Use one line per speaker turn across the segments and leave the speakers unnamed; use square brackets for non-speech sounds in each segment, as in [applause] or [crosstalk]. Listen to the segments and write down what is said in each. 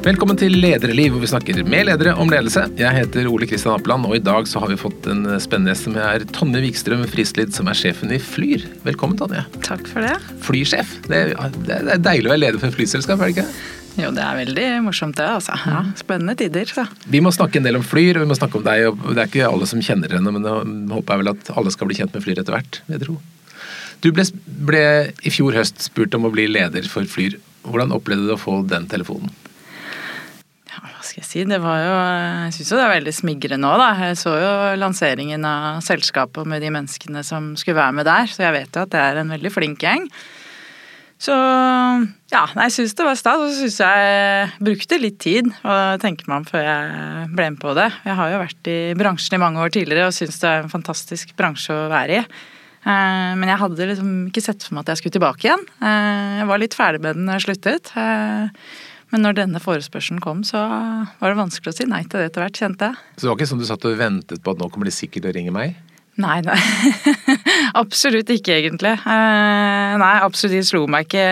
Velkommen til Lederliv, hvor vi snakker med ledere om ledelse. Jeg heter Ole Kristian Apeland, og i dag så har vi fått en spennende gjest som er Tonje Wikstrøm Frislid, som er sjefen i Flyr. Velkommen, Tonje.
Takk for det.
Flysjef. Det er, det er deilig å være leder for et flyselskap, er det ikke?
Jo, det er veldig morsomt det, altså. Ja, spennende tider, så.
Vi må snakke en del om Flyr, og vi må snakke om deg. og Det er ikke alle som kjenner henne, men jeg håper vel at alle skal bli kjent med Flyr etter hvert, vil jeg tro. Du ble, ble i fjor høst spurt om å bli leder for Flyr. Hvordan opplevde du å få den telefonen?
Skal jeg si. Det var jo Jeg syns jo det er veldig smigrende òg, da. Jeg så jo lanseringen av selskapet med de menneskene som skulle være med der, så jeg vet jo at det er en veldig flink gjeng. Så ja, jeg syns det var stas, og så syns jeg brukte litt tid å tenke meg om før jeg ble med på det. Jeg har jo vært i bransjen i mange år tidligere og syns det er en fantastisk bransje å være i. Eh, men jeg hadde liksom ikke sett for meg at jeg skulle tilbake igjen. Eh, jeg var litt ferdig med den da jeg sluttet. Eh, men når denne forespørselen kom, så var det vanskelig å si nei til det etter hvert, kjente jeg.
Så det var ikke sånn du satt og ventet på at nå kommer de sikkert til å ringe meg?
Nei, nei. [laughs] absolutt ikke, egentlig. Nei, absolutt de slo meg ikke.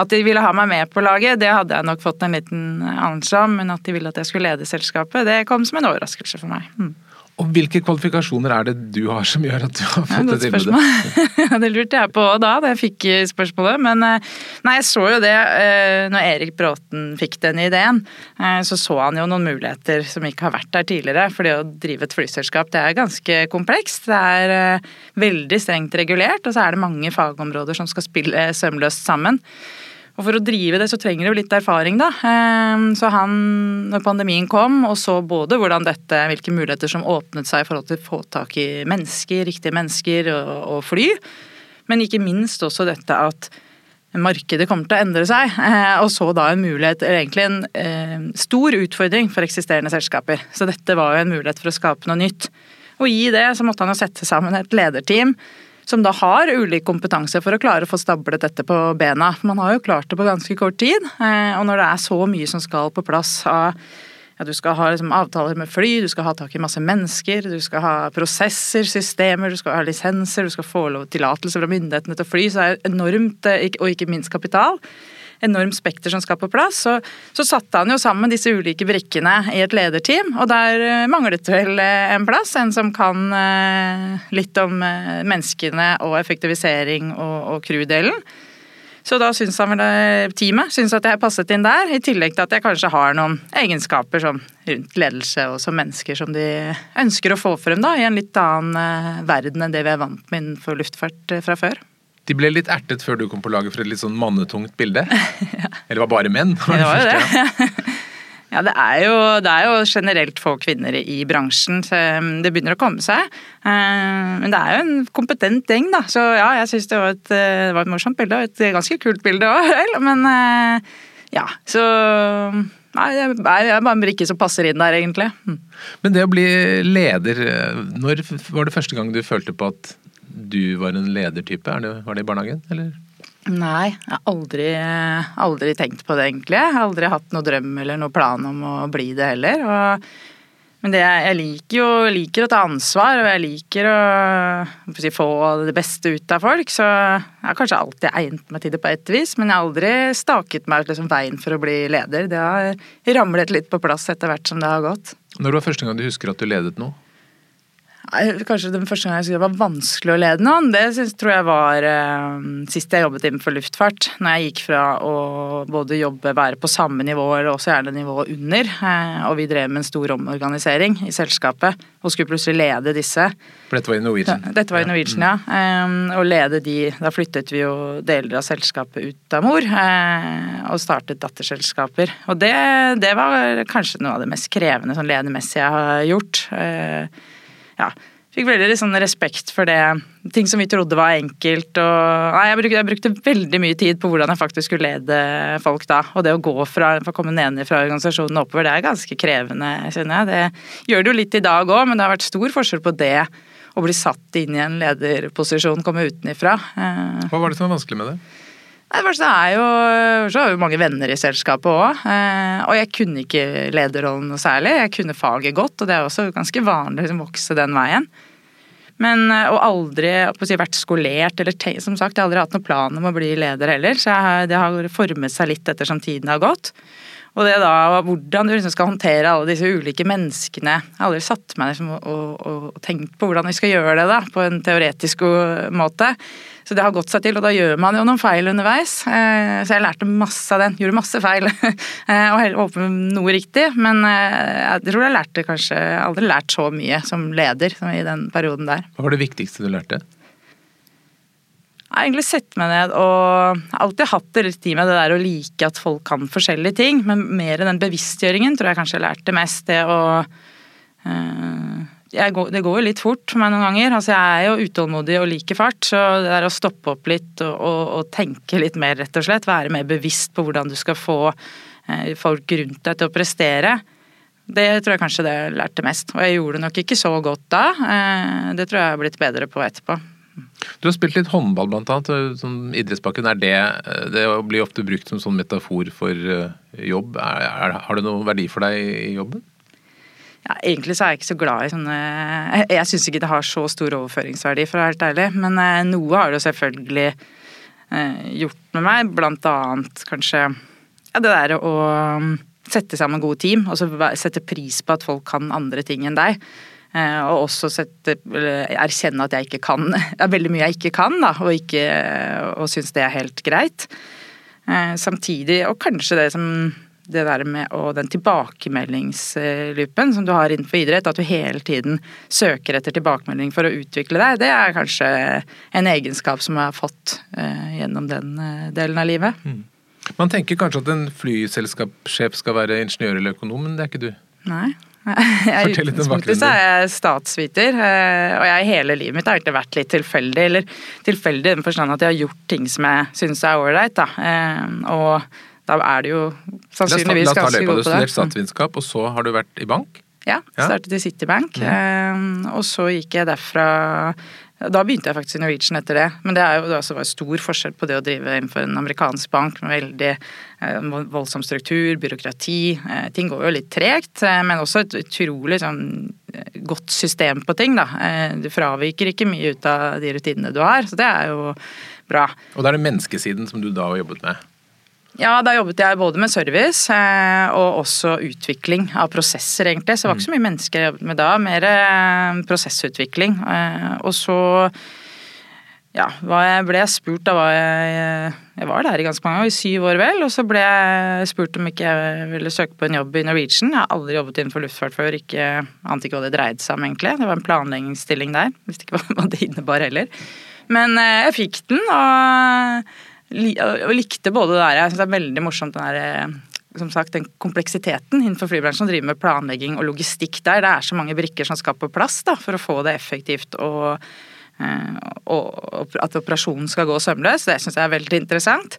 At de ville ha meg med på laget, det hadde jeg nok fått en liten anelse om. Men at de ville at jeg skulle lede selskapet, det kom som en overraskelse for meg. Mm.
Og hvilke kvalifikasjoner er det du har som gjør at du har fått det tilbudet? [laughs]
det lurte jeg på da da jeg fikk spørsmålet, men nei, jeg så jo det når Erik Bråten fikk den ideen. Så så han jo noen muligheter som ikke har vært der tidligere. For det å drive et flyselskap det er ganske komplekst. Det er veldig strengt regulert, og så er det mange fagområder som skal spille sømløst sammen. Og for å drive det så trenger jo litt erfaring, da. Så han, når pandemien kom og så både hvordan dette, hvilke muligheter som åpnet seg i forhold til å få tak i mennesker, riktige mennesker og, og fly, men ikke minst også dette at markedet kommer til å endre seg, og så da en mulighet, eller egentlig en eh, stor utfordring for eksisterende selskaper. Så dette var jo en mulighet for å skape noe nytt. Og i det så måtte han jo sette sammen et lederteam som da har ulik kompetanse for å klare å få stablet dette på bena. Man har jo klart det på ganske kort tid, eh, og når det er så mye som skal på plass av ja, du skal ha liksom avtaler med fly, du skal ha tak i masse mennesker, du skal ha prosesser, systemer, du skal ha lisenser, du skal få tillatelse fra myndighetene til å fly, så er det enormt, eh, og ikke minst kapital enormt spekter som skal på plass. Så, så satte han jo sammen disse ulike brikkene i et lederteam, og der manglet manglet vel eh, en plass. En som kan eh, litt om menneskene og effektivisering og, og crew-delen. Så da syns han vel teamet syns at jeg passet inn der, i tillegg til at jeg kanskje har noen egenskaper som rundt ledelse og som mennesker som de ønsker å få frem da, i en litt annen verden enn det vi er vant med innenfor luftfart fra før.
De ble litt ertet før du kom på laget for et litt sånn mannetungt bilde? ja. [laughs] Eller var bare menn?
Var det, det var jo [laughs] det. [laughs] Ja, det er, jo, det er, jo, generelt få kvinner i bransjen, så um, det begynner å komme seg. Uh, men det er jo en kompetent gjeng, da. Så ja, jeg syns det, uh, det, var et morsomt bilde, og et ganske kult bilde òg, Men uh, ja, så Nei, det er bare en brikke som passer inn der, egentlig. Hm.
Men det å bli leder, når var det første gang du følte på at du var en ledertype? Det, var det i barnehagen, eller?
Nei, jeg har aldri, aldri, tenkt på det, egentlig. Jeg har aldri hatt noe drøm eller noe plan om å bli det heller. Og, men det, jeg liker jo liker å ta ansvar, og jeg liker å, å få det beste ut av folk. Så jeg har kanskje alltid egnet meg til det på et vis, men jeg har aldri staket meg ut liksom, veien for å bli leder. Det har ramlet litt på plass etter hvert som det har gått.
Når var første gang du husker at du ledet noe?
Kanskje den første gangen jeg det var vanskelig å lede noen, det synes, tror jeg var eh, sist jeg jobbet innenfor luftfart. Når jeg gikk fra å både jobbe, være på samme nivå eller også gjerne nivået under, eh, og vi drev med en stor omorganisering i selskapet og skulle plutselig lede disse.
For dette var i Norwegian?
Ja, dette var i Norwegian, ja. Um, og lede de Da flyttet vi jo deler av selskapet ut av mor eh, og startet datterselskaper. Og det, det, var kanskje noe av det mest krevende sånn ledermessig jeg har gjort. Eh, ja, fikk veldig liksom respekt for det. Ting som vi trodde var enkelt. Og, nei, jeg, brukte, jeg, brukte, veldig mye tid på hvordan jeg faktisk skulle lede folk da. Og det å gå fra, å komme ned fra organisasjonen oppover, det er ganske krevende, kjenner jeg. Det gjør det jo litt i dag òg, men det har vært stor forskjell på det å bli satt inn i en lederposisjon, komme utenifra.
Hva var det som var vanskelig med det?
Det første er jo, så har jo mange venner i selskapet òg. Eh, og jeg kunne ikke lederrollen noe særlig. Jeg kunne faget godt, og det er også ganske vanlig å liksom, vokse den veien. Men eh, og aldri si, vært skolert, eller som sagt, jeg har aldri hatt noen plan om å bli leder heller. Så jeg, det har formet seg litt etter som tiden har gått. Og det da, hvordan du liksom skal håndtere alle disse ulike menneskene. Jeg har aldri satt meg liksom, og, og, og, tenkt på hvordan vi skal gjøre det da, på en teoretisk måte. Så det har gått seg til, og da gjør man jo noen feil underveis. Eh, så jeg lærte masse av den. Gjorde masse feil. [laughs] Eh, og håper noe riktig, men eh, jeg tror jeg lærte kanskje aldri lært så mye som leder som i den perioden der.
Hva var det viktigste du lærte?
Jeg har egentlig sett meg ned og alltid hatt det litt i meg det der å like at folk kan forskjellige ting, men mer den bevisstgjøringen tror jeg kanskje jeg lærte mest. Det å øh, går, Det går jo litt fort for meg noen ganger. Altså jeg er jo utålmodig og liker fart, så det er å stoppe opp litt og, og, og, tenke litt mer, rett og slett, være mer bevisst på hvordan du skal få eh, folk rundt deg til å prestere, det tror jeg kanskje det lærte mest. Og jeg gjorde det nok ikke så godt da. Eh, det tror jeg jeg har blitt bedre på etterpå.
Du har spilt litt håndball blant annet, som idrettsbakken, Er det, det blir ofte brukt som sånn metafor for eh, jobb. Er, er, har det noe verdi for deg i jobben?
Ja, egentlig så er jeg ikke så glad i sånne Jeg, syns ikke det har så stor overføringsverdi, for å være helt ærlig. Men eh, noe har det selvfølgelig eh, gjort med meg. Blant annet kanskje ja, det derre å um, sette sammen gode team, og så sette pris på at folk kan andre ting enn deg. Eh, og også sette, erkjenne at jeg ikke kan [laughs] Det veldig mye jeg ikke kan, da, og, ikke, og synes det er helt greit. Samtidig, og kanskje det som det der med og den tilbakemeldingsloopen som du har innenfor idrett, at du hele tiden søker etter tilbakemelding for å utvikle deg, det er kanskje en egenskap som jeg har fått eh, gjennom den delen av livet. Mm.
Man tenker kanskje at en flyselskapssjef skal være ingeniør eller økonom, men det er ikke du?
Nei. [laughs] Jeg, om bakgrunnen. Så er jeg statsviter, eh, og jeg hele livet mitt har egentlig vært litt tilfeldig. Eller tilfeldig i den forstand at jeg har gjort ting som jeg syns er ålreit, eh, Og da er det jo sannsynligvis ganske god på det.
Du har studert statsvitenskap, og så har du vært i bank?
Ja, startet i Citibank. Mm. Og så gikk jeg derfra da begynte jeg faktisk i Norwegian etter det. Men det er jo det altså var stor forskjell på det å drive innenfor en amerikansk bank med veldig eh, voldsom struktur, byråkrati. Eh, ting går jo litt tregt, eh, men også et utrolig sånn, eh, godt system på ting. Da. Eh, du fraviker ikke mye ut av de rutinene du har, så det er jo bra.
Og det er det menneskesiden som du da har jobbet med?
Ja, da jobbet jeg både med service eh, og også utvikling av prosesser, egentlig. Så det var ikke så mye mennesker jeg jobbet med da, mer eh, prosessutvikling. Eh, og så ja, ble jeg spurt Da var jeg Jeg var der i ganske mange år, i syv år vel. Og så ble jeg spurt om ikke jeg ville søke på en jobb i Norwegian. Jeg har aldri jobbet innenfor luftfart før, ikke, ante ikke hva det dreide seg om egentlig. Det var en planleggingsstilling der. Visste ikke hva [laughs] det innebar heller. Men jeg fikk den, og og likte både det der Jeg syns det er veldig morsomt den der eh, som sagt, den kompleksiteten innenfor flybransjen som driver med planlegging og logistikk der. Det er så mange brikker som skal på plass da, for å få det effektivt og, eh, og at operasjonen skal gå sømløs. Det syns jeg er veldig interessant.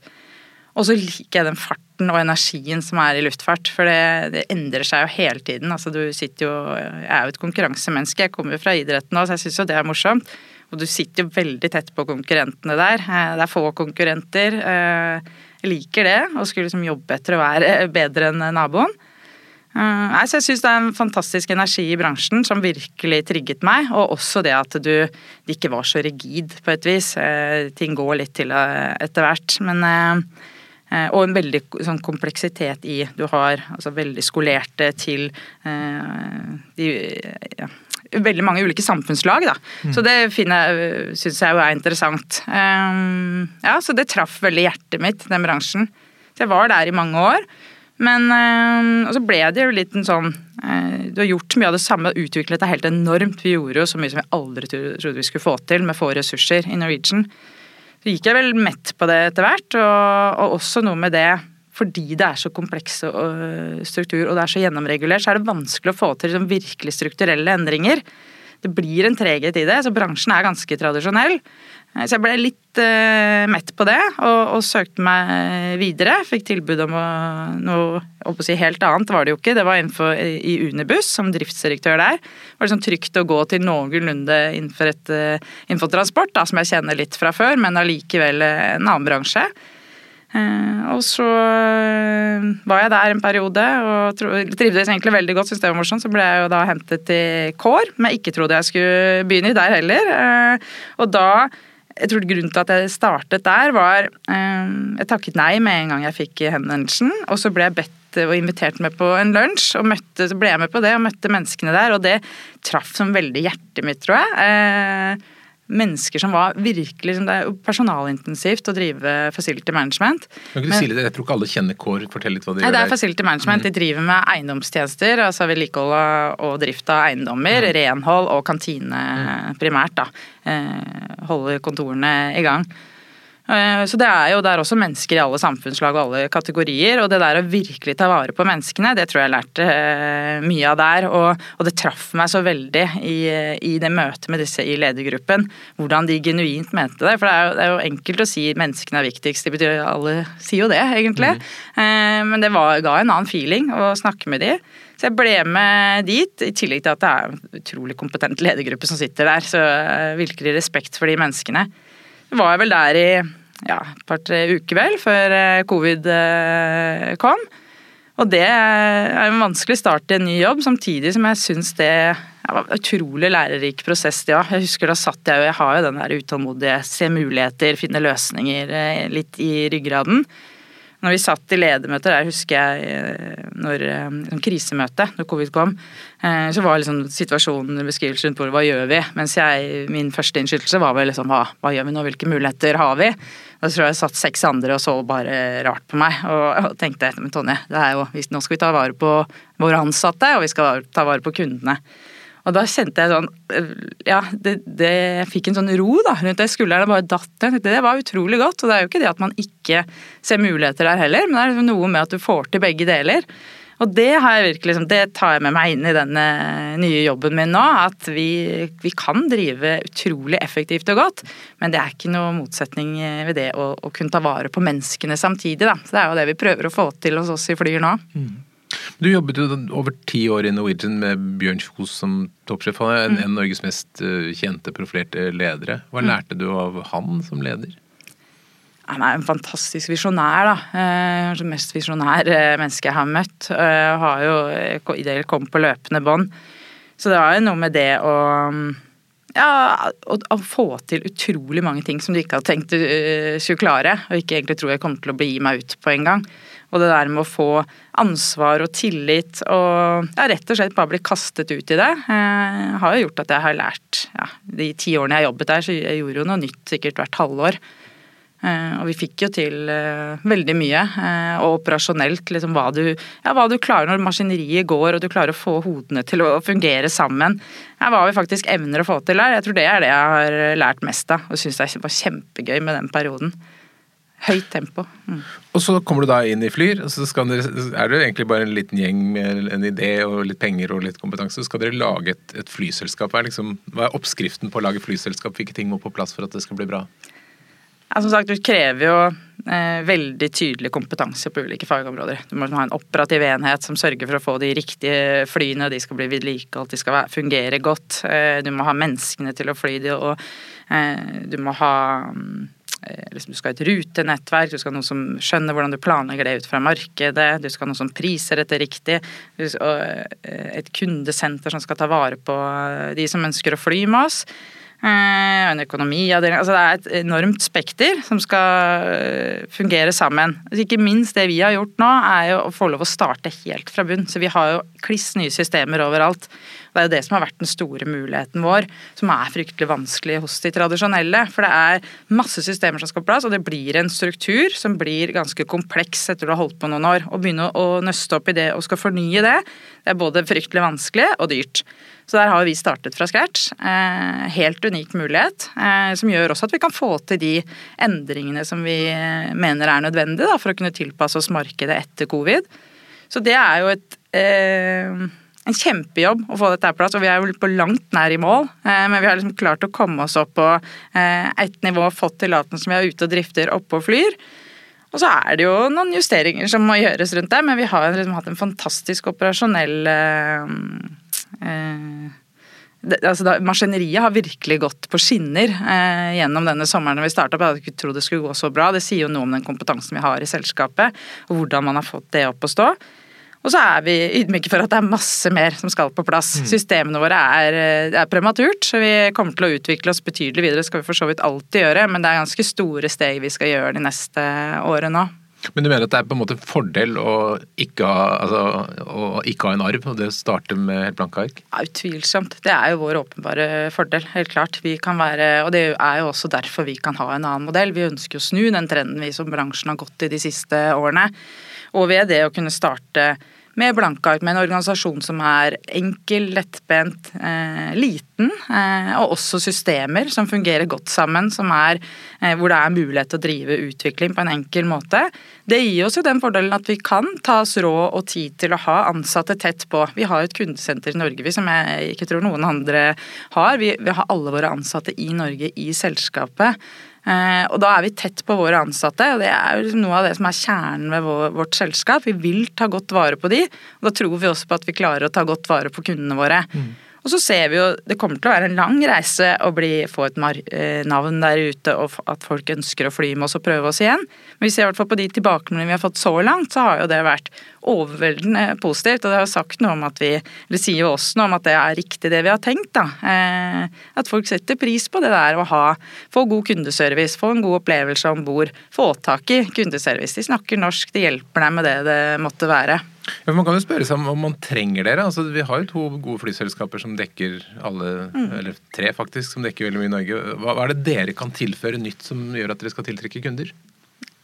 Og så liker jeg den farten og energien som er i luftfart, for det, det endrer seg jo hele tiden. Altså, du sitter jo Jeg er jo et konkurransemenneske, jeg kommer jo fra idretten òg, så jeg syns jo det er morsomt. Og du sitter jo veldig tett på konkurrentene der. Eh, det er få konkurrenter. Eh, jeg liker det, og skulle liksom jobbe etter å være [laughs] bedre enn naboen. Eh, så jeg syns det er en fantastisk energi i bransjen som virkelig trigget meg. Og også det at du det ikke var så rigid, på et vis. Ting går litt til etter hvert. Men og en veldig sånn kompleksitet i Du har altså veldig skolerte til de ja, veldig mange ulike samfunnslag, da. Mm. Så det syns jeg jo er interessant. Um, ja, så det traff veldig hjertet mitt, den bransjen. Så jeg var der i mange år. Men um, Og så ble det jo litt en sånn uh, Du har gjort mye av det samme, utviklet deg helt enormt. Vi gjorde jo så mye som vi aldri trodde vi skulle få til med få ressurser i Norwegian. Så gikk jeg vel mett på det etter hvert, og, og også noe med det fordi det er så kompleks struktur og det er så gjennomregulert, så er det vanskelig å få til liksom virkelig strukturelle endringer. Det blir en treghet i det, så bransjen er ganske tradisjonell. Så jeg ble litt uh, mett på det, og, og, søkte meg videre. Fikk tilbud om å, noe si helt annet, var det jo ikke. Det var innenfor, i Unibuss, som driftsdirektør der. Det var liksom trygt å gå til noenlunde innenfor, et, uh, innenfor transport, da, som jeg kjenner litt fra før, men allikevel en annen bransje. Eh, og så eh, var jeg der en periode og trivdes egentlig veldig godt, syntes det var morsomt. Så ble jeg jo da hentet til Kår, men jeg ikke trodde jeg skulle begynne der heller. Eh, og da jeg tror grunnen til at jeg startet der, var Jeg takket nei med en gang jeg fikk henvendelsen, og så ble jeg bedt og invitert med på en lunsj, og møtte, så ble jeg med på det og møtte menneskene der, og det traff som veldig hjertet mitt, tror jeg. Mennesker som var virkelig Det er personalintensivt å drive facility management.
Kan ikke du si litt, Jeg tror ikke alle kjenner Kår. Fortell litt hva de
Nei,
gjør
det er facility management. De driver med eiendomstjenester, altså vedlikehold og drift av eiendommer, renhold og kantine primært. da. Eh, Holde kontorene i gang. Eh, Så det er jo der også mennesker i alle samfunnslag og alle kategorier. Og det der å virkelig ta vare på menneskene, det tror jeg jeg lærte eh, mye av der. Og, og det traff meg så veldig i, i det møtet med disse i ledergruppen. Hvordan de genuint mente det. For det er jo, det er jo enkelt å si menneskene er viktigst. Det betyr alle sier jo det, egentlig. Mm. Men det var, ga en annen feeling å snakke med de. Så jeg ble med dit, i tillegg til at det er en utrolig kompetent ledergruppe som sitter der. Så eh, virkelig respekt for de menneskene. Var jeg vel der i ja, et par-tre uker vel, før eh, covid eh, kom. Og det er en vanskelig start i en ny jobb, samtidig som jeg syns det var en utrolig lærerik prosess. Ja. Jeg husker da satt jeg og jeg har jo den der utålmodige, se muligheter, finne løsninger eh, litt i ryggraden. Når vi satt i ledermøter der, husker jeg eh, når eh, sånn krisemøte, når covid kom, eh, så var liksom situasjonen beskrivelse rundt hvor hva gjør vi? Mens jeg, min første innskytelse var vel liksom hva, hva gjør vi nå, hvilke muligheter har vi? Da tror jeg jeg satt seks andre og så bare rart på meg og tenkte men Tonje, det er jo, nå skal vi ta vare på våre ansatte, og vi skal ta vare på kundene. Og da kjente jeg sånn Ja, det, det jeg fikk en sånn ro da, rundt det skulderen. Bare datt ned. Det var utrolig godt. Og det er jo ikke det at man ikke ser muligheter der heller, men det er liksom noe med at du får til begge deler. Og det har jeg virkelig, liksom, det tar jeg med meg inn i denne nye jobben min nå. At vi, vi kan drive utrolig effektivt og godt, men det er ikke noe motsetning ved det å, å kunne ta vare på menneskene samtidig. Da. Så det er jo det vi prøver å få til hos oss i Flyr nå.
Du jobbet jo over ti år i Norwegian med Bjørn Kjos som toppsjef. Han er en, en av Norges mest eh, kjente, profilerte ledere. Hva lærte du av han som leder?
Han er en fantastisk visjonær, da. Eh, Kanskje eh, mest visjonær eh, menneske jeg har møtt. Eh, Har jo ideelt i det kom på løpende bånd. Så det var jo noe med det å ja, å, å få til utrolig mange ting som du ikke hadde tenkt du uh, skulle klare, og ikke egentlig tror jeg kommer til å bli meg ut på en gang. Og det der med å få ansvar og tillit og ja, rett og slett bare bli kastet ut i det, eh, har jo gjort at jeg har lært ja, De ti årene jeg jobbet der, så jeg gjorde jo noe nytt sikkert hvert halvår. Eh, og vi fikk jo til eh, veldig mye. eh, og operasjonelt liksom hva du, ja, hva du klarer når maskineriet går og du klarer å få hodene til å fungere sammen. Ja, hva vi faktisk evner å få til der. Jeg tror det er det jeg har lært mest av. Og syns det var kjempegøy med den perioden. Høyt tempo. Mm.
Og så kommer du da inn i Flyr, og så skal dere, er det egentlig bare en liten gjeng med en idé og litt penger og litt kompetanse. Så skal dere lage et, et flyselskap. Hva er, liksom, hva er oppskriften på å lage flyselskap? Hvilke ting må på plass for at det skal bli bra?
Ja, som sagt, Du krever jo eh, veldig tydelig kompetanse på ulike fagområder. Du må ha en operativ enhet som sørger for å få de riktige flyene, de skal bli vedlikeholdt, de skal være, fungere godt. Eh, du må ha menneskene til å fly de, og eh, du må ha mm, liksom, Du skal ha et rutenettverk, du skal ha noen som skjønner hvordan du planlegger det ut fra markedet, du skal ha noen som priser dette riktig, og, eh, et kundesenter som skal ta vare på eh, de som ønsker å fly med oss. Eh, en økonomiavdeling altså Det er et enormt spekter som skal eh, fungere sammen. Altså ikke minst det vi har gjort nå, er jo å få lov å starte helt fra bunn. Så vi har jo kliss nye systemer overalt. Det er jo det som har vært den store muligheten vår, som er fryktelig vanskelig hos de tradisjonelle. For det er masse systemer som skal på plass, og det blir en struktur som blir ganske kompleks etter du har holdt på noen år. Å begynne å nøste opp i det og skal fornye det, det er både fryktelig vanskelig og dyrt. Så der har vi startet fra scratch. Eh, helt unik mulighet, eh, som gjør også at vi kan få til de endringene som vi mener er nødvendige for å kunne tilpasse oss markedet etter covid. Så det er jo et eh, en kjempejobb å få dette på plass, og vi er jo på langt nær i mål. Eh, men vi har liksom klart å komme oss opp på et nivå, fått tillatelsen vi er ute og drifter oppe og flyr. Og så er det jo noen justeringer som må gjøres rundt det, men vi har liksom hatt en fantastisk operasjonell eh, eh, det, altså da, Maskineriet har virkelig gått på skinner eh, gjennom denne sommeren når vi starta. Jeg hadde ikke trodd det skulle gå så bra. Det sier jo noe om den kompetansen vi har i selskapet, og hvordan man har fått det opp å stå. Og så er vi ydmyke for at det er masse mer som skal på plass. Mm. Systemene våre er, er, prematurt, så vi kommer til å utvikle oss betydelig videre. Det skal vi for så vidt alltid gjøre, men det er ganske store steg vi skal gjøre de neste årene nå.
Men du mener at det er på en måte en fordel å ikke ha, altså, å ikke ha en arv, og det starter med helt blanke ark?
Ja, utvilsomt. Det er jo vår åpenbare fordel, helt klart. Vi kan være, og det er jo også derfor vi kan ha en annen modell. Vi ønsker å snu den trenden vi som bransjen har gått i de siste årene. Og ved det å kunne starte med blanke ark, med en organisasjon som er enkel, lettbent, eh, liten, eh, og også systemer som fungerer godt sammen, er, eh, hvor det er mulighet til å drive utvikling på en enkel måte. Det gir oss jo den fordelen at vi kan ta oss råd og tid til å ha ansatte tett på. Vi har et kundesenter i Norge som jeg ikke tror noen andre har. Vi, vi har alle våre ansatte i Norge i selskapet. Eh, og da er vi tett på våre ansatte, og det er jo liksom noe av det som er kjernen ved vårt selskap. Vi vil ta godt vare på de, og da tror vi også på at vi klarer å ta godt vare på kundene våre. Mm. Og så ser vi jo det kommer til å være en lang reise å bli, få et eh, navn der ute, og at folk ønsker å fly med oss og prøve oss igjen. Men vi ser i hvert fall på de tilbakemeldingene vi har fått så langt, så har jo det vært overveldende positivt. Og det har sagt noe om at vi Eller sier jo også noe om at det er riktig det vi har tenkt, da. Eh, at folk setter pris på det der å ha Få god kundeservice, få en god opplevelse om bord, få tak i kundeservice. De snakker norsk, de hjelper deg med det det måtte være.
Ja, man kan jo spørre seg om man trenger dere. Altså, vi har jo to gode flyselskaper som dekker alle, mm. eller tre faktisk, som dekker veldig mye i Norge. Hva, hva er det dere kan tilføre nytt som gjør at dere skal tiltrekke kunder?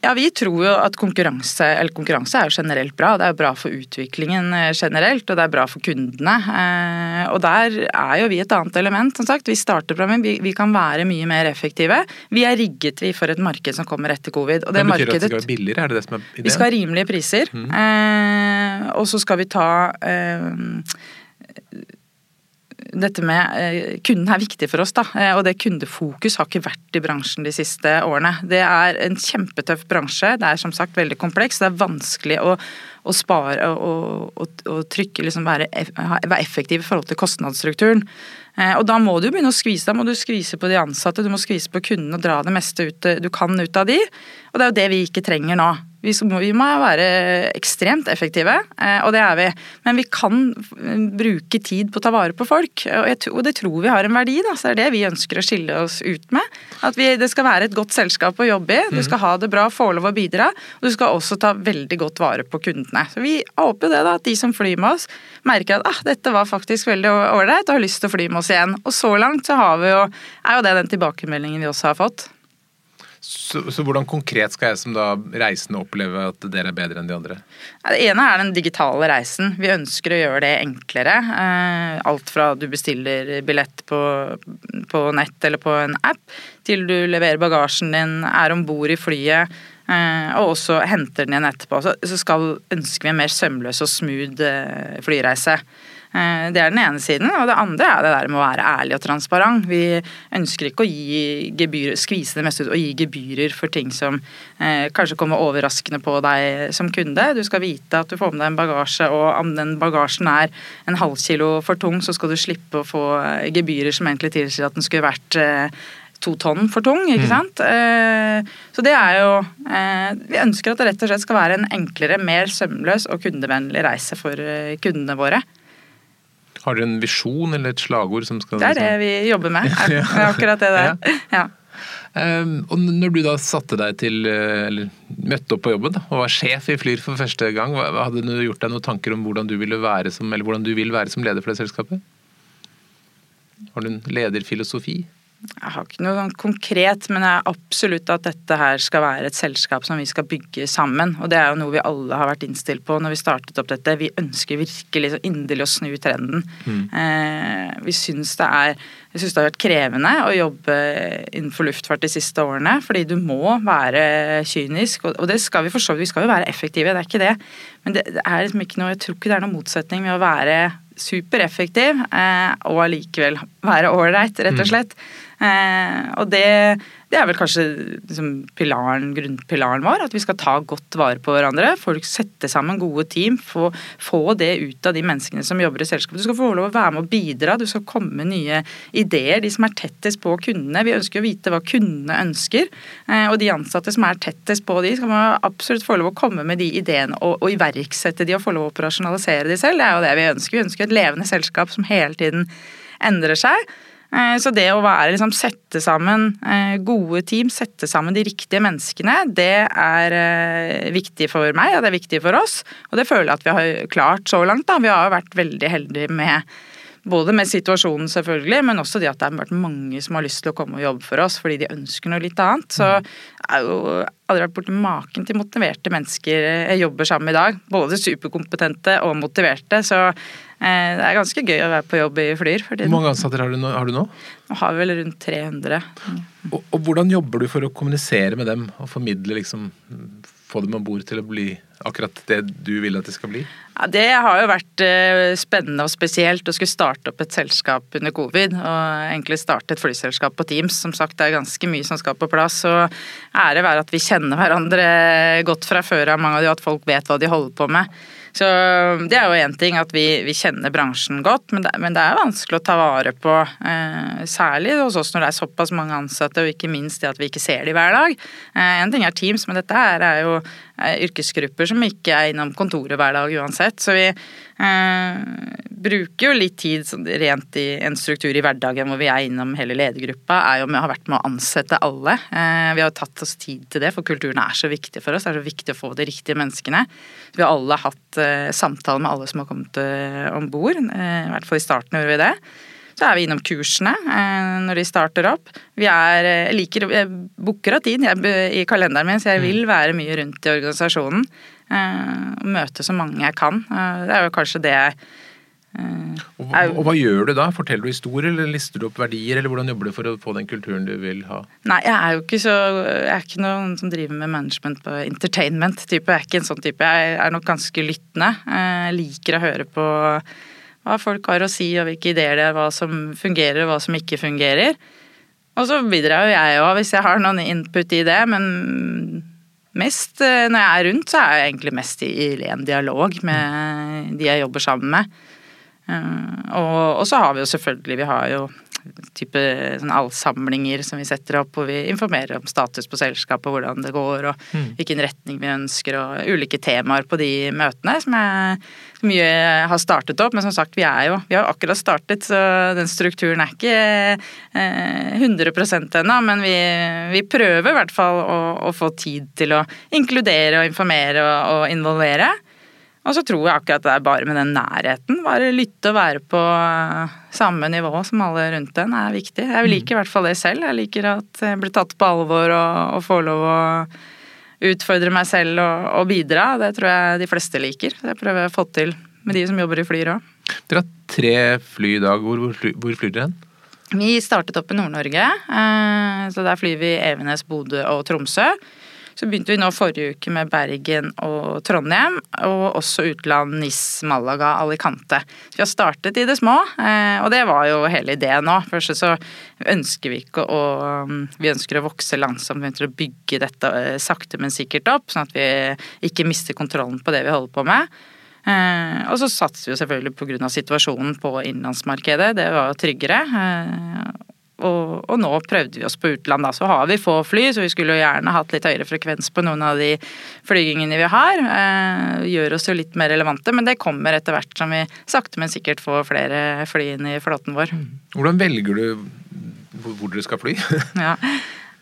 Ja, Vi tror jo at konkurranse, eller konkurranse er jo generelt bra. Det er bra for utviklingen eh, generelt, og det er bra for kundene. Eh, og der er jo vi et annet element. som sagt. Vi starter programmet, vi, vi kan være mye mer effektive. Vi er rigget vi for et marked som kommer etter covid.
Og det, det betyr markedet, at det skal være billigere? er det det som er ideen?
Vi skal ha rimelige priser. Mm. Eh, og så skal vi ta eh, dette med eh, Kunden er viktig for oss, da. Eh, og det kundefokus har ikke vært i bransjen de siste årene. Det er en kjempetøff bransje. Det er som sagt veldig kompleks. Det er vanskelig å, å spare og, og, og trykke, liksom være, være effektiv i forhold til kostnadsstrukturen. Eh, og da må du begynne å skvise. Da må du skvise på de ansatte, du må skvise på kundene og dra det meste ut du kan ut av de. Og det er jo det vi ikke trenger nå. Vi, vi må være ekstremt effektive, eh, og det er vi. Men vi kan bruke tid på å ta vare på folk, og, jeg, og det tror vi har en verdi. Da, så det er det vi ønsker å skille oss ut med. At vi, det skal være et godt selskap å jobbe i, du skal ha det bra, få lov å bidra. Og du skal også ta veldig godt vare på kundene. Så Vi håper det da, at de som flyr med oss, merker at ah, dette var faktisk veldig ålreit og har lyst til å fly med oss igjen. Og så langt så har vi jo, er jo det den tilbakemeldingen vi også har fått.
Så, så, hvordan konkret skal jeg som da reisende oppleve at dere er bedre enn de andre?
Det ene er den digitale reisen. Vi ønsker å gjøre det enklere. Eh, alt fra du bestiller billett på, på nett eller på en app, til du leverer bagasjen din, er om bord i flyet eh, og også henter den igjen etterpå. Så skal, ønsker vi en mer sømløs og smooth eh, flyreise. Eh, det er den ene siden. Og det andre er det der med å være ærlig og transparent. Vi ønsker ikke å gebyr, skvise det meste ut og gi gebyrer for ting som eh, kanskje kommer overraskende på deg som kunde. Du skal vite at du får med deg en bagasje, og om den bagasjen er en halv kilo for tung, så skal du slippe å få eh, gebyrer som egentlig tilsier at den skulle vært eh, to tonn for tung, ikke mm. sant. Mm. Så det er jo Vi ønsker at det rett og slett skal være en enklere, mer sømløs og kundevennlig reise for kundene våre.
Har dere en visjon eller et slagord som skal
Det er det vi jobber med. [laughs] Det er akkurat det der. ja. ja.
Um, og når du da satte deg til, eh, eller møtte opp på jobben da, og var sjef i Flyr for første gang, hadde du gjort deg noen tanker om hvordan du, som, eller hvordan du vil være som leder for det selskapet? Har du en lederfilosofi?
Jeg har ikke noe sånn konkret, men det er absolutt at dette her skal være et selskap som vi skal bygge sammen. Og det er jo noe vi alle har vært innstilt på når vi startet opp dette. Vi ønsker virkelig så inderlig å snu trenden. Mm. Eh, vi syns det er jeg synes det har vært krevende å jobbe innenfor luftfart de siste årene, fordi du må være kynisk. Og det skal vi for så vidt, vi skal jo være effektive, det er ikke det. Men det er liksom ikke noe, jeg tror ikke det er noen motsetning med å være supereffektiv eh, og allikevel være ålreit, rett og mm. slett. Mm. Eh, og det det er vel kanskje liksom, pilaren, grunnpilaren vår, at vi skal ta godt vare på hverandre. Folk sette sammen gode team, få, få, det ut av de menneskene som jobber i selskapet. Du skal få lov å være med og bidra, du skal komme med nye ideer. De som er tettest på kundene. Vi ønsker å vite hva kundene ønsker. Eh, og de ansatte som er tettest på de, skal man absolutt få lov å komme med de ideene og, og iverksette de og få lov å operasjonalisere de selv. Det er jo det vi ønsker. Vi ønsker et levende selskap som hele tiden endrer seg. Eh, så det å være, liksom, sette sammen eh, gode team, sette sammen de riktige menneskene, det er eh, viktig for meg, og det er viktig for oss. Og det føler jeg at vi har klart så langt. Da. Vi har vært veldig heldige med både med situasjonen, selvfølgelig, men også det at det har vært mange som har lyst til å komme og jobbe for oss fordi de ønsker noe litt annet. Så jeg har jo aldri vært borti maken til motiverte mennesker jeg jobber sammen med i dag. Både superkompetente og motiverte. Så eh, det er ganske gøy å være på jobb i Flyr.
Hvor mange ansatte har du nå? Har du nå?
Nå har vi vel rundt 300.
Mm. Og, og, hvordan jobber du for å kommunisere med dem og formidle liksom få dem om bord til å bli akkurat det du vil at det skal bli?
Ja, det har jo vært eh, spennende og spesielt å skulle starte opp et selskap under covid. Og egentlig starte et flyselskap på Teams. Som sagt, det er ganske mye som skal på plass. Og ære være at vi kjenner hverandre godt fra før av, mange av de, at folk vet hva de holder på med. Så Det er jo én ting at vi, vi, kjenner bransjen godt, men det, men det, er vanskelig å ta vare på. Eh, særlig hos oss når det er såpass mange ansatte, og ikke minst det at vi ikke ser de hver dag. Eh, en ting er Teams, men dette her er jo yrkesgrupper som ikke er innom kontoret hver dag uansett. Så vi eh, bruker jo litt tid sånn rent i en struktur i hverdagen hvor vi er innom hele ledergruppa, er jo med Har ha vært med å ansette alle. Eh, vi har tatt oss tid til det, for kulturen er så viktig for oss. Det er så viktig å få de riktige menneskene. Vi har alle hatt eh, samtaler med alle som har kommet eh, om bord. Eh, I hvert fall i starten gjorde vi det. Så er vi innom kursene eh, når de starter opp. Vi er, jeg liker, jeg booker av tid jeg, i kalenderen min, så jeg vil mm. være mye rundt i organisasjonen. Og møte så mange jeg kan. Det er jo kanskje det jeg
og, og, Hva gjør du da? Forteller du historier, eller lister du opp verdier, eller hvordan jobber du for å få den kulturen du vil ha?
Nei, jeg er jo ikke så Jeg er ikke noen som driver med management på entertainment-type. Jeg er ikke en sånn type. Jeg er nok ganske lyttende. Jeg liker å høre på hva folk har å si, og hvilke ideer det er, hva som fungerer og hva som ikke fungerer. Og så bidrar jo jeg òg, hvis jeg har noen input i det, men mest eh, når jeg er rundt, så er jeg egentlig mest i en dialog med de jeg jobber sammen med. Eh, og, så har vi jo selvfølgelig Vi har jo type sånn allsamlinger som vi setter opp, hvor vi informerer om status på selskapet, hvordan det går og mm. hvilken retning vi ønsker, og ulike temaer på de møtene som jeg mye har startet opp. Men som sagt, vi er jo vi har akkurat startet, så den strukturen er ikke eh, 100 ennå. Men vi, vi, prøver i hvert fall å, å, få tid til å inkludere og informere og, og involvere. Og så tror jeg akkurat det er bare med den nærheten. Bare lytte og være på samme nivå som alle rundt en er viktig. Jeg mm. liker i hvert fall det selv. Jeg liker at jeg blir tatt på alvor og, og får lov å utfordre meg selv og, og, bidra. Det tror jeg de fleste liker. Det prøver jeg å få til med de som jobber i Flyr òg.
Dere har tre fly i dag. Hvor, hvor, hvor flyr dere hen?
Vi startet opp i Nord-Norge. Eh, så der flyr vi Evenes, Bodø og Tromsø. Så begynte vi nå forrige uke med Bergen og Trondheim, og også utland NIS, Malaga, Alicante. Så vi har startet i det små, eh, og det var jo hele ideen nå. Først så ønsker vi ikke å Vi ønsker å vokse langsomt, vi ønsker å bygge dette eh, sakte, men sikkert opp, sånn at vi ikke mister kontrollen på det vi holder på med. Eh, og så satser vi jo selvfølgelig pga. situasjonen på innenlandsmarkedet, det var tryggere. Og, og, nå prøvde vi oss på utland, da. Så har vi få fly, så vi skulle jo gjerne hatt litt høyere frekvens på noen av de flygingene vi har. Eh, gjør oss jo litt mer relevante, men det kommer etter hvert som vi sakte, men sikkert får flere fly inn i flåten vår.
Hvordan velger du hvor dere skal fly?
ja.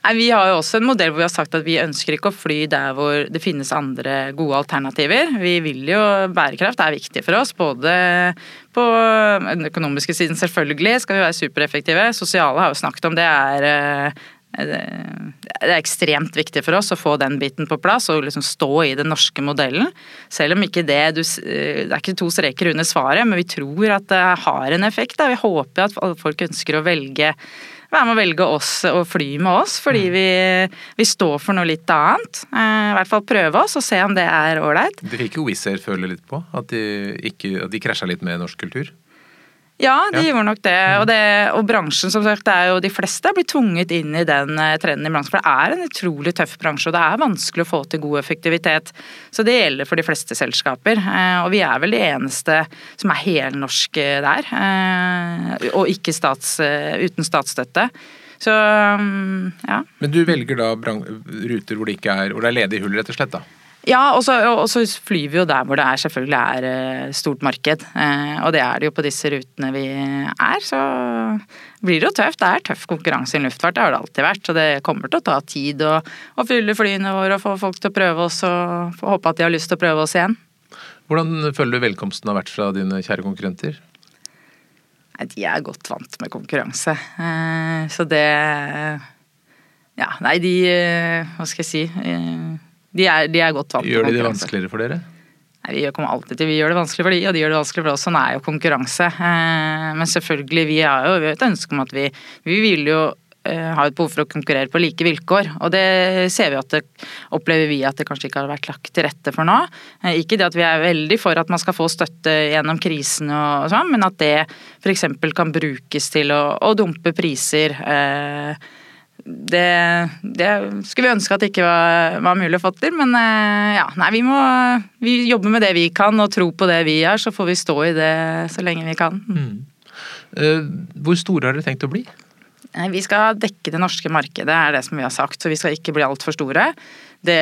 Nei, Vi har jo også en modell hvor vi har sagt at vi ønsker ikke å fly der hvor det finnes andre gode alternativer. Vi vil jo, Bærekraft er viktig for oss, både på den økonomiske siden selvfølgelig skal vi være supereffektive. Sosiale har jo snakket om det er eh, det er ekstremt viktig for oss å få den biten på plass og liksom stå i den norske modellen. Selv om ikke det du, Det er ikke to streker under svaret, men vi tror at det har en effekt. Da. Vi håper at folk ønsker å velge være med å velge oss og fly med oss, fordi mm. vi, vi står for noe litt annet. Eh, I hvert fall prøve oss og se om det er ålreit.
Det fikk jo Wizz Air føle litt på? At de, ikke, at de krasja litt med norsk kultur?
Ja, de
Ja.
gjorde nok det.
Mm.
Og, det. og bransjen, som sagt, det er jo de fleste blir tvunget inn i den eh, trenden i bransjen. For det er en utrolig tøff bransje, og det er vanskelig å få til god effektivitet. Så det gjelder for de fleste selskaper. Eh, Og vi er vel de eneste som er helnorske der. eh, Og ikke stats, uten statsstøtte. Så mm, ja.
Men du velger da ruter hvor det ikke er, hvor det er ledige hull, rett og slett? da?
Ja, og så, flyr vi jo der hvor det er, selvfølgelig er eh, stort marked. Eh, og det er det jo på disse rutene vi er. Så blir det jo tøft. Det er tøff konkurranse i luftfart, det har det alltid vært. Så det kommer til å ta tid å, å fylle flyene våre og få folk til å prøve oss og håpe at de har lyst til å prøve oss igjen.
Hvordan føler du velkomsten har vært fra dine kjære konkurrenter?
Nei, de er godt vant med konkurranse. Eh, så det Ja, nei, de Hva skal jeg si? De er, de er godt vant
Gjør de det vanskeligere for dere?
Nei, Vi kommer alltid til vi gjør det vanskelig for de, og de gjør det vanskelig for oss. Sånn er jo konkurranse. Eh, Men selvfølgelig, vi har jo vi har et ønske om at vi Vi vil jo eh, ha et behov for å konkurrere på like vilkår. Og det ser vi at det opplever vi at det kanskje ikke har vært lagt til rette for nå. Eh, Ikke det at vi er veldig for at man skal få støtte gjennom krisen og sånn, men at det f.eks. kan brukes til å, å dumpe priser. eh, det, det skulle vi ønske at det ikke var, var mulig å få til, men eh, ja, nei, vi må vi jobber med det vi kan og tro på det vi gjør, så får vi stå i det så lenge vi kan.
Mm. Hvor store har dere tenkt å bli?
Vi skal dekke det norske markedet, er det som vi har sagt, så vi skal ikke bli altfor store. Det,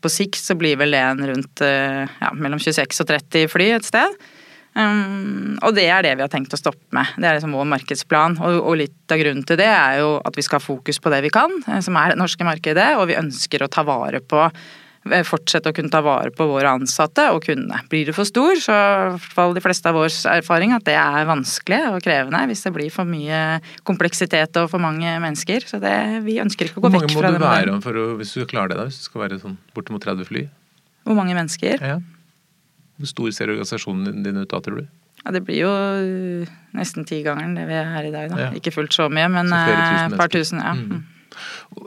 på sikt så blir vel det en rundt eh, ja, mellom 26 og 30 fly et sted. Um, og det er det vi har tenkt å stoppe med. Det er liksom vår markedsplan. Og, og litt av grunnen til det er jo at vi skal ha fokus på det vi kan, eh, som er det norske markedet. Og vi ønsker å ta vare på eh, Fortsette å kunne ta vare på våre ansatte og kundene. Blir du for stor, så i hvert fall de fleste av vår erfaring at det er vanskelig og krevende hvis det blir for mye kompleksitet og for mange mennesker. Så det, vi ønsker ikke å
Hvor
gå
mange
vekk
må
fra
du
den
være
modellen.
om for å, hvis du klarer det, da? Hvis du skal være sånn bortimot 30 fly?
Hvor mange mennesker?
Ja. Hvor stor ser organisasjonen din ut da, tror du?
Ja, det blir jo øh, nesten tigangeren det vi er her i dag, da.
Ja.
Ikke fullt så mye, men
tusen
et par tusen. Ja.
Mm.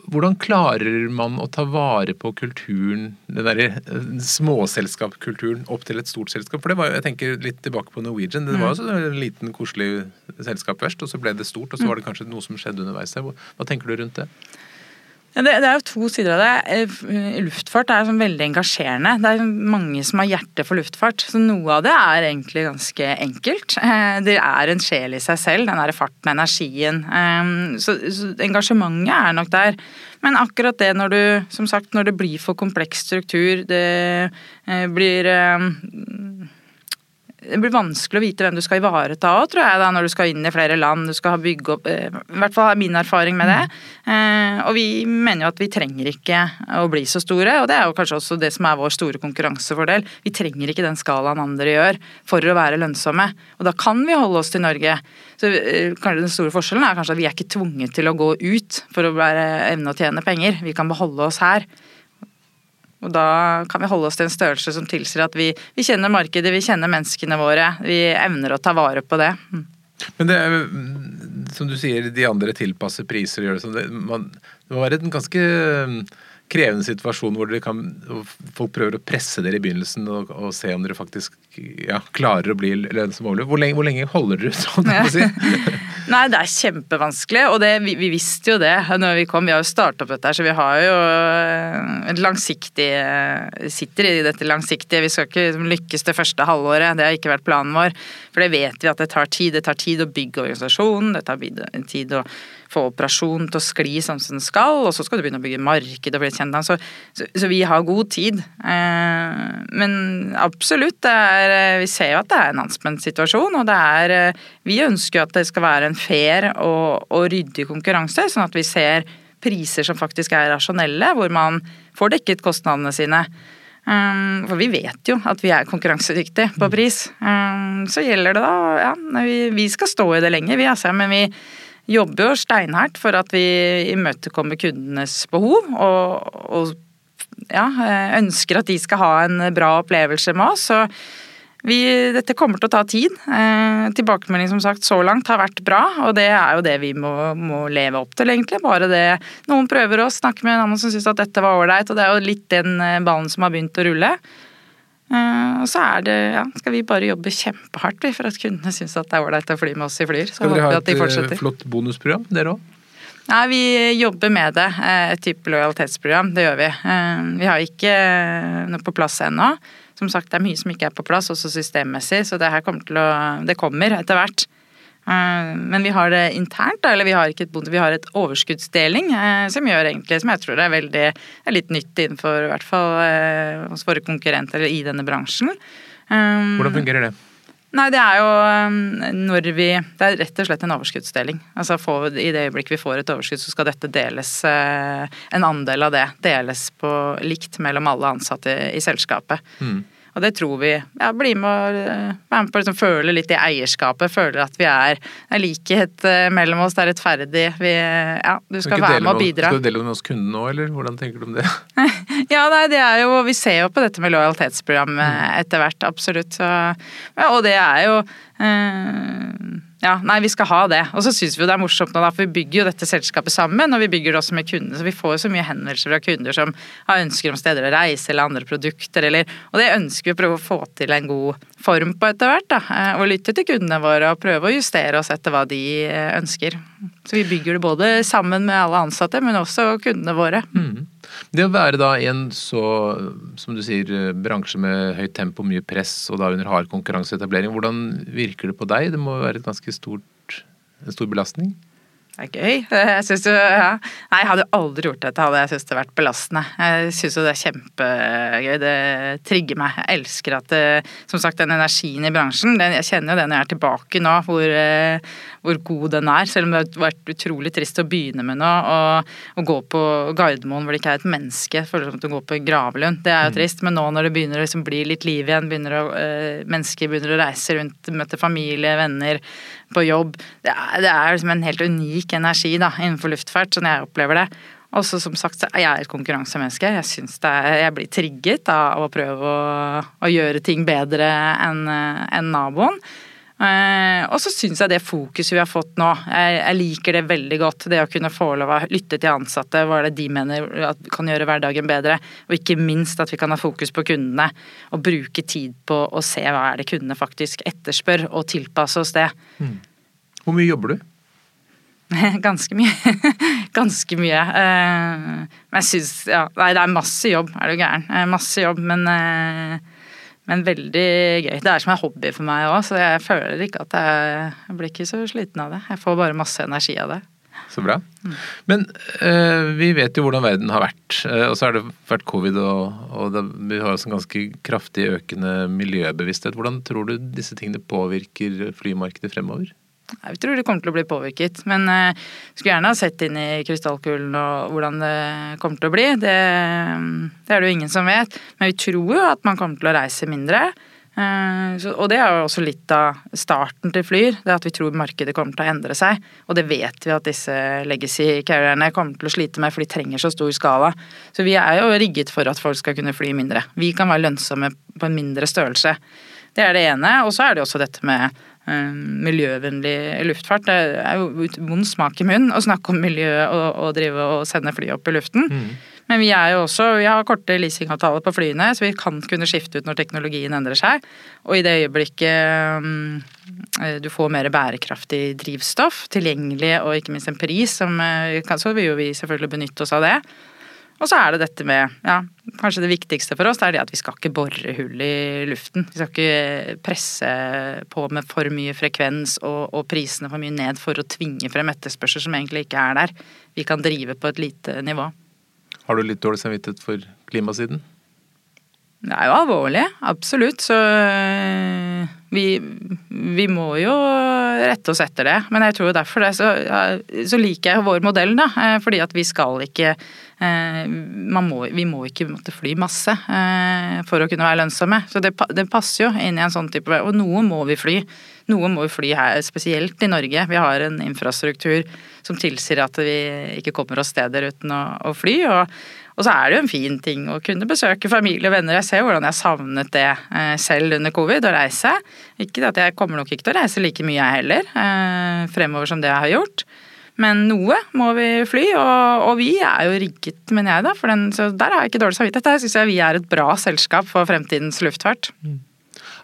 Hvordan klarer man å ta vare på kulturen, den derre eh, småselskapskulturen, opp til et stort selskap? For det var, jo- jeg tenker litt tilbake på Norwegian. Det var jo sånn en liten, koselig selskap først, og så ble det stort, og så var det kanskje noe som skjedde underveis der. Hva hva tenker du rundt det?
Det, det er jo to sider av det. Eh, Luftfart er sånn veldig engasjerende. Det er mange som har hjerte for luftfart. Så noe av det er egentlig ganske enkelt. Eh, Det er en sjel i seg selv, den derre farten, energien. Eh, Så, så engasjementet er nok der. Men akkurat det når du, som sagt, når det blir for kompleks struktur, det eh, blir eh, det blir vanskelig å vite hvem du skal ivareta òg, tror jeg, da, når du skal inn i flere land. Du skal bygge opp eh, I hvert fall er min erfaring med det. Eh, og vi mener jo at vi trenger ikke å bli så store, og det er jo kanskje også det som er vår store konkurransefordel. Vi trenger ikke den skalaen andre gjør for å være lønnsomme. Og da kan vi holde oss til Norge. Så eh, kanskje Den store forskjellen er kanskje at vi er ikke tvunget til å gå ut for å være, evne å tjene penger. Vi kan beholde oss her. Og da kan vi holde oss til en størrelse som tilsier at vi, vi kjenner markedet, vi kjenner menneskene våre. Vi evner å ta vare på det. Mm.
Men det er, mm, som du sier, de andre tilpasser priser og gjør det sånn. Det, man, det må være en ganske mm, krevende situasjon hvor kan, folk prøver å presse dere i begynnelsen og, og se om dere faktisk ja, klarer å bli lønnsomme overleve. Hvor hvor lenge holder dere ut? Sånn, jeg si? [laughs]
Nei, det er kjempevanskelig, og det, vi, vi visste jo det når vi kom. Vi har jo starta opp dette så vi har jo eh, et langsiktig eh, Sitter i dette langsiktige. Vi skal ikke liksom lykkes det første halvåret, det har ikke vært planen vår. For det vet vi at det tar tid. Det tar tid å bygge organisasjonen, det tar tid å få operasjonen til å skli sånn som den skal, og så skal du begynne å bygge marked og bli kjent. Så, så, så vi har god tid. Eh, men absolutt, er, eh, vi ser jo at det er en anspent situasjon, og det er eh, Vi ønsker jo at det skal være en fair og, og ryddig konkurranse, sånn at vi ser priser som faktisk er rasjonelle, hvor man får dekket kostnadene sine. Um, for vi vet jo at vi er konkurransedyktige på pris. Um, så gjelder det da Ja, vi, vi skal stå i det lenge, vi altså. Men vi jobber jo steinhardt for at vi imøtekommer kundenes behov. Og, og ja, ønsker at de skal ha en bra opplevelse med oss. Så vi, dette kommer til å ta tid. Eh, tilbakemelding som sagt så langt har vært bra, og det er jo det vi må, må leve opp til, egentlig. Bare det noen prøver å snakke med en annen som syns at dette var ålreit, og det er jo litt den eh, ballen som har begynt å rulle. Eh, og så er det, ja, skal vi bare jobbe kjempehardt for at kundene syns at det er ålreit å fly med oss i Flyr.
Skal dere ha et eh, flott bonusprogram, dere òg?
Nei, vi jobber med det. Eh, et type lojalitetsprogram. Det gjør vi. Vi har ikke noe på plass ennå. Som sagt, det er mye som ikke er på plass, også systemmessig, så det her kommer til å Det kommer etter hvert. Eh, men vi har det internt, da, eller vi har ikke et bonde, vi har et overskuddsdeling eh, som gjør egentlig, som jeg tror er veldig er litt nytt innenfor i hvert fall eh, hos våre konkurrenter i denne bransjen.
Hvordan fungerer det?
Nei, det er jo når vi Det er rett og slett en overskuddsdeling. Altså får, I det øyeblikk vi får et overskudd, så skal dette deles En andel av det deles på likt mellom alle ansatte i selskapet. Mm. Og det tror vi ja, bli med å eh, være med på å liksom, føle litt i eierskapet. Føle at vi er likhet eh, mellom oss, det er rettferdig. Vi, ja, du skal være med og bidra.
Skal du dele det med oss kundene nå, eller hvordan tenker du om det? [laughs]
ja, nei, det er jo Vi ser jo på dette med lojalitetsprogram mm. etter hvert, absolutt. Så, ja, og det er jo øh, ja, nei, vi skal ha det. Og så syns vi jo det er morsomt nå, da, for vi bygger jo dette selskapet sammen, og vi bygger det også med kundene. Så vi får jo så mye henvendelser fra kunder som har ønsker om steder å reise eller andre produkter, eller Og det ønsker vi å prøve å få til en god form på etter hvert, da. Eh, og lytte til kundene våre og prøve å justere oss etter hva de eh, ønsker. Så vi bygger det både sammen med alle ansatte, men også kundene våre. Mm.
Det å være da i en så, som du sier, bransje med høyt tempo, mye press, og da under hard konkurranseetablering, hvordan virker det på deg? Det må være et ganske stort, en stor belastning?
Det er gøy. [laughs] Jeg synes jo, ja. Nei, jeg hadde jo aldri gjort dette hadde jeg syntes det vært belastende. Jeg syns jo det er kjempegøy. Det trigger meg. Jeg elsker at det, som sagt, den energien i bransjen den, Jeg kjenner jo det når jeg er tilbake nå, hvor, eh, hvor, god den er. Selv om det har vært utrolig trist å begynne med nå. Å gå på Gardermoen hvor det ikke er et menneske. føles som å går på Gravlund. Det er jo mm. trist. Men nå når det begynner å liksom bli litt liv igjen, begynner å, øh, mennesker begynner å reise rundt, møte familie, venner på jobb. Det er, det er liksom en helt unik energi da, innenfor luftfart, sånn jeg opplever det. Og så som sagt, så er jeg et konkurransemenneske. Jeg synes er, jeg blir trigget av å prøve å, å gjøre ting bedre enn en naboen. Eh, og så syns jeg det fokuset vi har fått nå, jeg, jeg, liker det veldig godt. Det å kunne få lov å lytte til ansatte, hva er det de mener at kan gjøre hverdagen bedre. Og ikke minst at vi kan ha fokus på kundene og bruke tid på å se hva er det kundene faktisk etterspør, og tilpasse oss det. Mm.
Hvor mye jobber du? [laughs]
Ganske mye. [laughs] Ganske mye. Eh, men jeg syns Ja, nei, det er masse jobb, er du gæren. Eh, masse jobb, men men veldig gøy. Det er som en hobby for meg òg, så jeg føler ikke at jeg, jeg blir ikke så sliten av det. Jeg får bare masse energi av det.
Så bra. Mm. Men øh, vi vet jo hvordan verden har vært. Øh, og så har det vært covid, og, og det, vi har også en ganske kraftig økende miljøbevissthet. Hvordan tror du disse tingene påvirker flymarkedet fremover?
Jeg tror det kommer til å bli påvirket, men jeg uh, skulle gjerne ha sett inn i krystallkulen og hvordan det kommer til å bli. Det, det, er det jo ingen som vet. Men vi tror jo at man kommer til å reise mindre. Så, og det er jo også litt av starten til Flyr. Det at vi tror markedet kommer til å endre seg. Og det vet vi at disse legacy carrierne kommer til å slite med, for de trenger så stor skala. Så vi er jo rigget for at folk skal kunne fly mindre. Vi kan være lønnsomme på en mindre størrelse. Det er det ene. Og så er det også dette med Eh, miljøvennlig luftfart. Det er jo vond smak i munnen å snakke om miljø og, og drive og sende fly opp i luften. Mm. Men vi er jo også, vi har korte leasingavtaler på flyene, så vi kan kunne skifte ut når teknologien endrer seg. Og i det øyeblikket um, du får mer bærekraftig drivstoff tilgjengelig, og ikke minst en pris, som, så vil jo vi selvfølgelig benytte oss av det. Og så er det dette med ja, Kanskje det viktigste for oss det er det at vi skal ikke bore hull i luften. Vi skal ikke presse på med for mye frekvens og, og prisene for mye ned for å tvinge frem etterspørsel som egentlig ikke er der. Vi kan drive på et lite nivå.
Har du litt dårlig samvittighet for klimasiden?
Det er jo alvorlig, absolutt. Så vi, vi, må jo rette oss etter det. Men jeg tror derfor det, så, så liker jeg vår modell, da. Eh, fordi at vi skal ikke eh, må, Vi må ikke måtte fly masse eh, for å kunne være lønnsomme. Så det, det, passer jo inn i en sånn type Og noe må vi fly. Noe må vi fly her, spesielt i Norge. Vi har en infrastruktur som tilsier at vi ikke kommer oss steder uten å, å fly. og og så er det jo en fin ting å kunne besøke familie og venner. Jeg ser hvordan jeg savnet det eh, selv under covid, å reise. Ikke at Jeg kommer nok ikke til å reise like mye jeg heller, eh, fremover som det jeg har gjort. Men noe må vi fly, og, og vi er jo rigget, mener jeg, da. For den, så der har jeg ikke dårlig samvittighet. Der syns jeg vi er et bra selskap for fremtidens luftfart. Mm.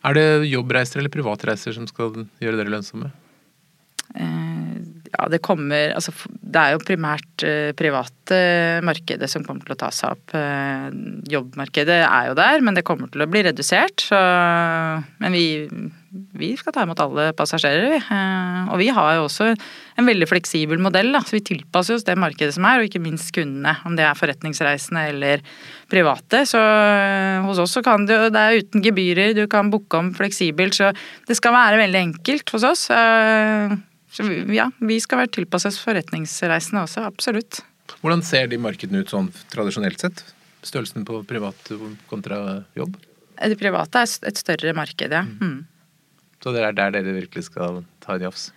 Er det jobbreiser eller privatreiser som skal gjøre dere lønnsomme?
Eh, ja, det kommer Altså, det er jo primært eh, private markedet som kommer til å ta seg opp. Eh, jobbmarkedet er jo der, men det kommer til å bli redusert. Så, men vi, vi skal ta imot alle passasjerer, vi. Og vi har jo også en veldig fleksibel modell, da. Så vi tilpasser oss det markedet som er, og ikke minst kundene. Om det er forretningsreisende eller private. Så hos oss så kan jo Det er uten gebyrer, du kan booke om fleksibelt. Så det skal være veldig enkelt hos oss. Så ja, vi skal være tilpasset forretningsreisende også, absolutt.
Hvordan ser de markedene ut sånn tradisjonelt sett? Størrelsen på privat kontra jobb?
Det private er et større marked, ja. Mm.
Så det er der dere virkelig skal ta en jafs?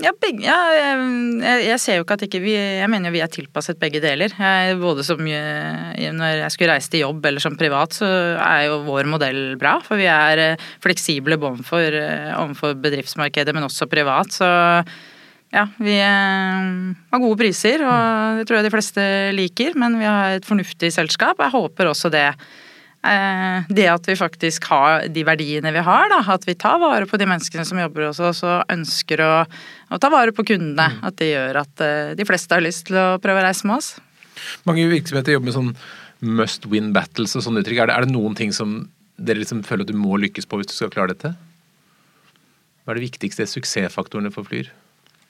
Ja, begge, ja jeg, jeg, ser jo ikke at ikke vi Jeg mener jo vi er tilpasset begge deler. Jeg, både som Når jeg skulle reise til jobb eller som privat, så er jo vår modell bra. For vi er eh, fleksible bånd for, overfor bedriftsmarkedet, men også privat. Så ja, vi eh, har gode priser, og det tror jeg de fleste liker. Men vi har et fornuftig selskap. Jeg håper også det Eh, det at vi faktisk har de verdiene vi har, da, at vi tar vare på de menneskene som jobber hos oss og ønsker å, å ta vare på kundene, mm. at det gjør at eh, de fleste har lyst til å prøve å reise med oss.
Mange virksomheter jobber med sånn must win battles og sånne uttrykk. Er det, er det noen ting som dere liksom føler at du må lykkes på hvis du skal klare dette? Hva er de viktigste suksessfaktorene for Flyr?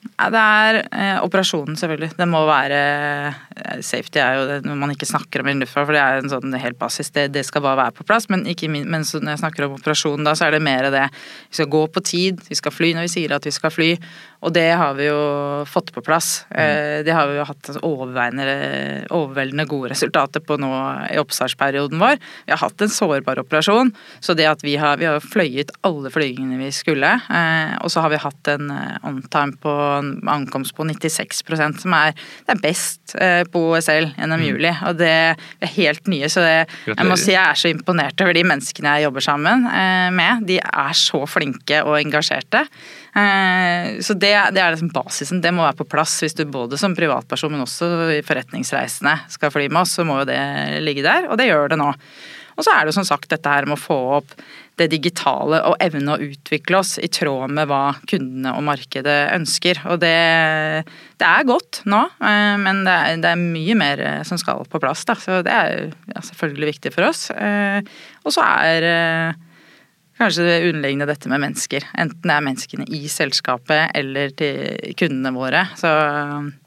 Det er eh, operasjonen, selvfølgelig. Det må være eh, Safety er jo det når man ikke snakker om i luftfart, for det er en sånn helt basis. Det, det, skal bare være på plass. Men, ikke, men når jeg snakker om operasjonen, da, så er det mer det Vi skal gå på tid, vi skal fly når vi sier at vi skal fly. Og det har vi jo fått på plass. Mm. Det har vi jo hatt overveldende gode resultater på nå i oppstartsperioden vår. Vi har hatt en sårbar operasjon, så det at vi har, vi har fløyet alle flygingene vi skulle, eh, og så har vi hatt en eh, on-time på ankomst på 96% som er, det er best på OSL gjennom mm. juli. Og det er helt nye, så det, jeg må si jeg er så imponert over de menneskene jeg jobber sammen med. De er så flinke og engasjerte. Eh, så det, det er liksom basisen. Det må være på plass hvis du både som privatperson, men også forretningsreisende skal fly med oss, så må jo det ligge der, og det gjør det nå. Og så er det jo som sagt dette her med å få opp det digitale og evne å utvikle oss i tråd med hva kundene og markedet ønsker. Og det, det er godt nå, eh, men det er, det er, mye mer som skal på plass. Da. Så det er ja, selvfølgelig viktig for oss. Eh, og så er kanskje det underliggende dette med mennesker. Enten det er menneskene i selskapet eller til kundene våre. Så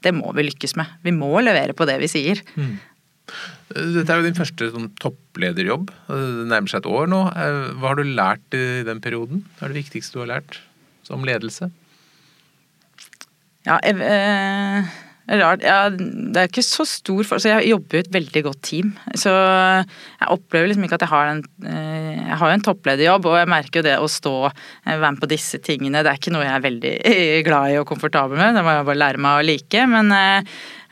det må vi lykkes med. Vi må levere på det vi sier. Mm.
Dette er jo din første sånn, topplederjobb. Det nærmer seg et år nå. Hva har du lært i den perioden? Hva er det viktigste du har lært som ledelse?
Ja, jeg, eh Rart. Ja, det er ikke så stor for Så jeg jobber i et veldig godt team. Så jeg opplever liksom ikke at jeg har en eh, Jeg har jo en topplederjobb, og jeg merker jo det å stå eh, være med på disse tingene. Det er ikke noe jeg er veldig [laughs] glad i og komfortabel med. Det må jeg bare lære meg å like. Men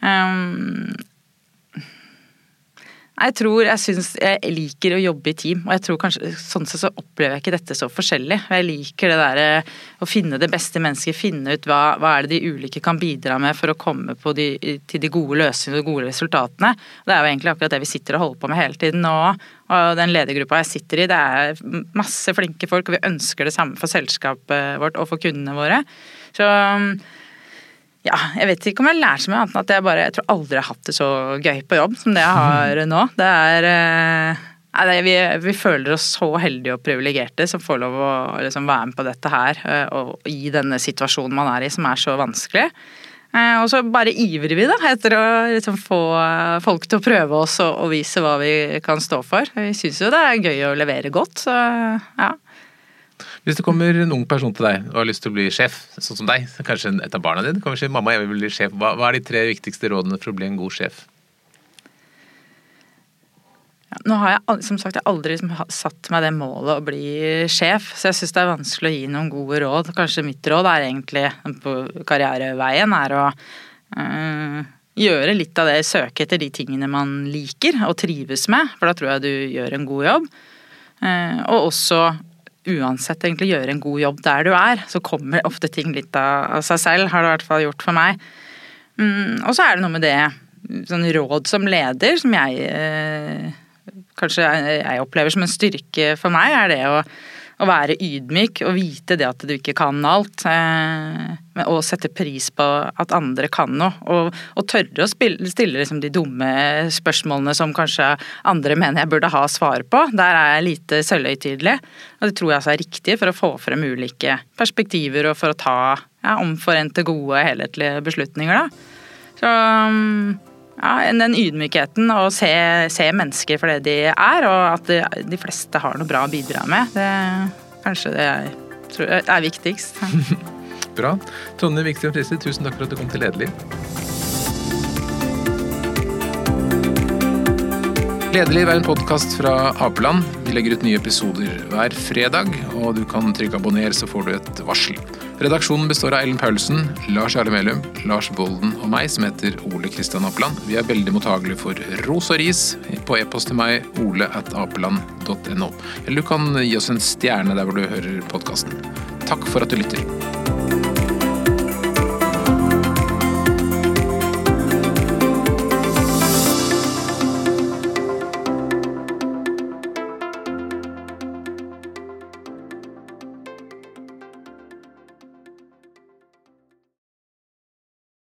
um, jeg tror jeg syns jeg liker å jobbe i team, og jeg tror kanskje sånn sett så opplever jeg ikke dette så forskjellig. Jeg liker det derre å finne det beste mennesket, finne ut hva, hva er det de ulike kan bidra med for å komme de, til de gode løsningene og de gode resultatene. Det er jo egentlig akkurat det vi sitter og holder på med hele tiden nå. Og den ledergruppa jeg sitter i, det er masse flinke folk, og vi ønsker det samme for selskapet vårt og for kundene våre. Så ja, jeg vet ikke om jeg lærer så mye annet enn at jeg bare Jeg tror aldri har hatt det så gøy på jobb som det jeg har nå. Det er eh, Nei, vi, vi, føler oss så heldige og privilegerte som får lov å liksom, være med på dette her. Eh, og i denne situasjonen man er i som er så vanskelig. Eh, og så bare ivrer vi da, etter å liksom, få folk til å prøve oss og, og vise hva vi kan stå for. Vi syns jo det er gøy å levere godt, så ja.
Hvis det kommer en ung person til deg og har lyst til å bli sjef, sånn som deg, kanskje et av barna dine, kanskje mamma, jeg vil bli sjef. Hva, hva er de tre viktigste rådene for å bli en god sjef?
Nå har jeg som sagt jeg aldri liksom satt meg det målet å bli sjef, så jeg syns det er vanskelig å gi noen gode råd. Kanskje mitt råd er egentlig på karriereveien er å øh, gjøre litt av det, søke etter de tingene man liker og trives med, for da tror jeg du gjør en god jobb. Uh, og også uansett egentlig gjøre en god jobb der du er, så kommer ofte ting litt av, seg selv, har det i hvert fall gjort for meg. Mm, og så er det noe med det sånn råd som leder, som jeg eh, kanskje jeg opplever som en styrke for meg, er det å, å være ydmyk og vite det at du ikke kan alt. Eh, og sette pris på at andre kan noe. Og, og tørre å spille, stille liksom de dumme spørsmålene som kanskje andre mener jeg burde ha svar på. Der er jeg lite sølvhøytidelig. Og det tror jeg altså er riktig for å få frem ulike perspektiver og for å ta ja, omforente, gode, helhetlige beslutninger. da. Så ja, den ydmykheten og se, se, mennesker for det de er, og at de, de, fleste har noe bra å bidra med, det kanskje det er, tror er viktigst. [laughs]
bra. Tonje Vikstrøm Friise, tusen takk for at du kom til Lederliv. Lederliv er en podkast fra Apeland. Vi legger ut nye episoder hver fredag, og du kan trykke abonner, så får du et varsel. Redaksjonen består av Ellen Paulsen, Lars Jarle Melum, Lars Bolden og meg, som heter Ole Kristian Apeland. Vi er veldig mottagelige for ros og ris på e-post til meg, ole at apeland.no. Eller du kan gi oss en stjerne der hvor du hører podkasten. Takk for at du lytter.